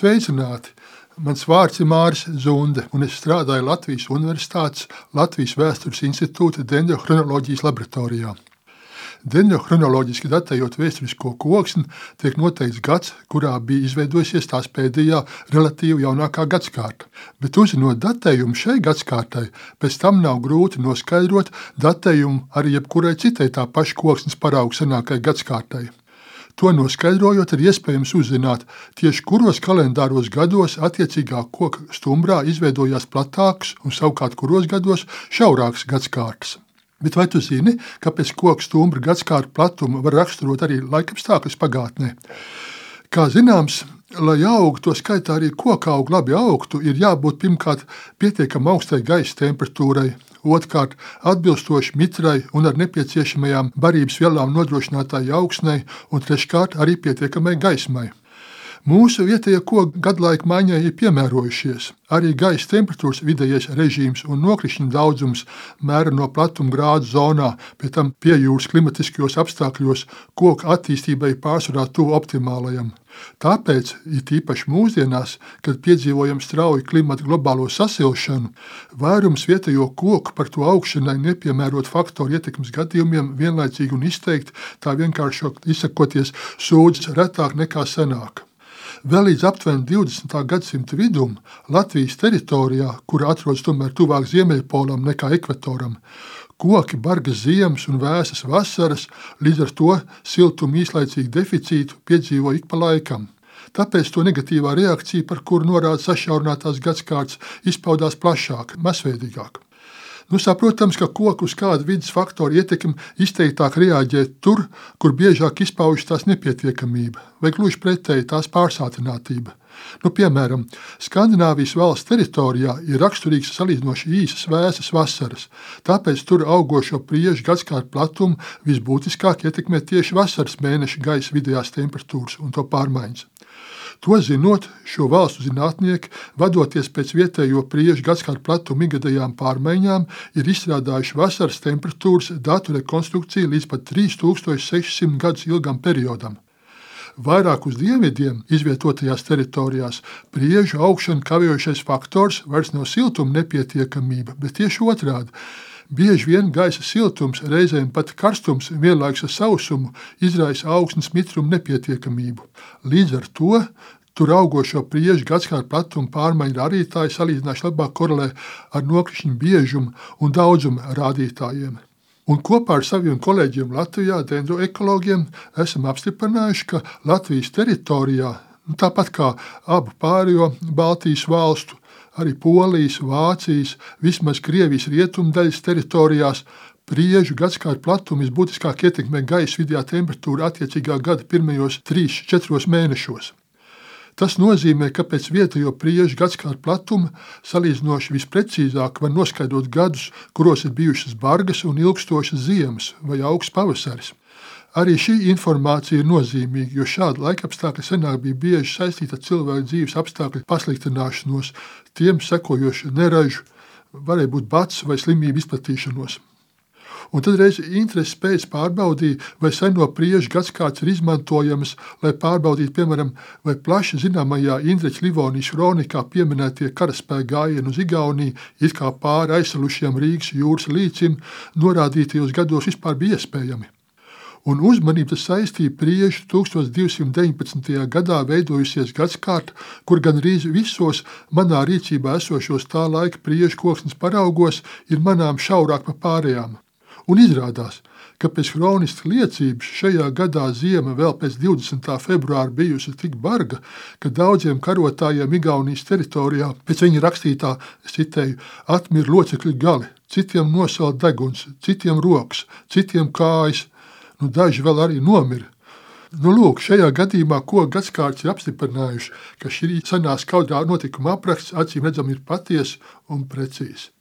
Sveicināti! Mans vārds ir Māris Zunde, un es strādāju Latvijas Universitātes Latvijas Vēstures institūta dendrochronoloģijas laboratorijā. Dendrochronoloģiski datējot vēsturisko koksni, tiek noteikts gads, kurā bija izveidojusies tās pēdējā relatīvi jaunākā gadsimta. Bet uzzinot datējumu šai gadsimtai, pēc tam nav grūti noskaidrot datējumu arī jebkurai citai tā paša koksnes paraugu senākajai gadsimtai. To noskaidrojot, ir iespējams uzzināt, tieši kuros kalendāros gados attiecīgā koka stumbrā izveidojās platāks un savukārt kuros gados šaurāks gadskārtas. Bet vai tu zini, kāpēc koka stumbra gadskārta platumu var raksturot arī laikapstākļus pagātnē? Kā zināms, lai augtu, to skaitā arī koka augu labi augtu, ir jābūt pirmkārt pietiekami augstai gaisa temperatūrai, otrkārt atbilstoši mitrai un ar nepieciešamajām barības vielām nodrošinātai augsnei, un treškārt arī pietiekamai gaismai. Mūsu vietējie koki gadlaika maiņai ir piemērojušies. Arī gaisa temperatūras vidējais režīms un nokrišņu daudzums mēra no platuma grādu zonā, pie tam pie jūras klimatiskajos apstākļos koku attīstībai pārsvarā tuvu optimālajam. Tāpēc, it īpaši mūsdienās, kad piedzīvojam strauju klimata globālo sasilšanu, vairums vietējo koku par to augšanai nepiemērot faktoru ietekmes gadījumiem vienlaicīgi un izteikti, tā vienkāršāk izsakoties, sūdzas retāk nekā senāk. Vēl līdz aptuveni 20. gadsimta vidum Latvijas teritorijā, kur atrodas tomēr tuvāk Ziemeļpolam nekā ekvatoram, koki bargas ziemas un vēsas vasaras, līdz ar to siltuma īslaicīgu deficītu piedzīvo ik pa laikam. Tāpēc to negatīvā reakcija, par kuru norāda sašaurinātās gadsimts, izpaudās plašāk, masveidīgāk. Nu, saprotams, ka koku uz kādu vidas faktoru ietekmi izteiktāk reaģē tur, kur biežāk izpaužas tās nepietiekamība, vai gluži pretēji tās pārsātinātība. Nu, piemēram, Skandināvijas valsts teritorijā ir raksturīgs salīdzinoši īsas vēsas vasaras, tāpēc tur augošo priežu gadsimtu platumu visbūtiskāk ietekmē tieši vasaras mēneša gaisa vidējās temperatūras un to pārmaiņas. To zinot, šo valstu zinātnieki, vadoties pēc vietējo priežu gadsimtu platuma ikgadējām pārmaiņām, ir izstrādājuši vasaras temperatūras datu rekonstrukciju līdz pat 3600 gadus ilgam periodam. Vairāk uz dienvidiem izvietotajās teritorijās priežu augšanu kavējošais faktors vairs nav siltuma nepietiekamība, bet tieši otrādi. Bieži vien gaisa siltums, reizēm pat karstums, vienlaikus ar sausumu, izraisa augstnes mitruma nepietiekamību. Līdz ar to tur augošo priežu gadsimta platuma pārmaiņu rādītāji salīdzinoši labāk korelē ar nokrišņu biežumu un daudzumu rādītājiem. Un kopā ar saviem kolēģiem Latvijā, dendroekologiem, esam apstiprinājuši, ka Latvijas teritorijā, nu, tāpat kā abu pārējo Baltijas valstu, arī Polijas, Vācijas, vismaz Krievijas rietumdaļas teritorijās priežu gadsimta platumu visbūtiskāk ietekmē gaisa vidējā temperatūra attiecīgā gada pirmajos 3-4 mēnešos. Tas nozīmē, ka pēc vietējo priežu gadsimta platuma salīdzinoši visprecīzāk var noskaidrot gadus, kuros ir bijušas bargas un ilgstošas ziemas vai augsts pavasaris. Arī šī informācija ir nozīmīga, jo šādi laikapstākļi senāk bija bieži saistīti ar cilvēku dzīves apstākļu pasliktināšanos, tiem sekojošu neražu, varēja būt bats vai slimību izplatīšanos. Un tad reiz interesi pēc pārbaudīja, vai seno priežu gadsimts ir izmantojams, lai pārbaudītu, piemēram, vai plaši zināmajā Indriča Livonijas kronikā pieminētie karaspēka gājieni uz Igauniju, it kā pāri aizsalušiem Rīgas jūras līcim, norādītajos gados vispār bija iespējami un uzmanību tas saistīja priežu 1219. gadā veidojusies gadsimta, kur gandrīz visos manā rīcībā esošos tā laika priežu koksnes paraugos ir manām šaurāk par pārējām. Un izrādās, ka pēc kroniskas liecības šajā gadā ziema vēl pēc 20. februāra bijusi tik barga, ka daudziem karotājiem Igaunijas teritorijā pēc viņa rakstītā, citēju, atmira locekļu gali, citiem nosauca deguns, citiem rokas, citiem kājas, nu, daži vēl arī nomira. Nu, lūk, šajā gadījumā, gadsimts ir apstiprinājuši, ka šī senā skaudrā notikuma apraksts acīm redzami ir patiesa un precīza.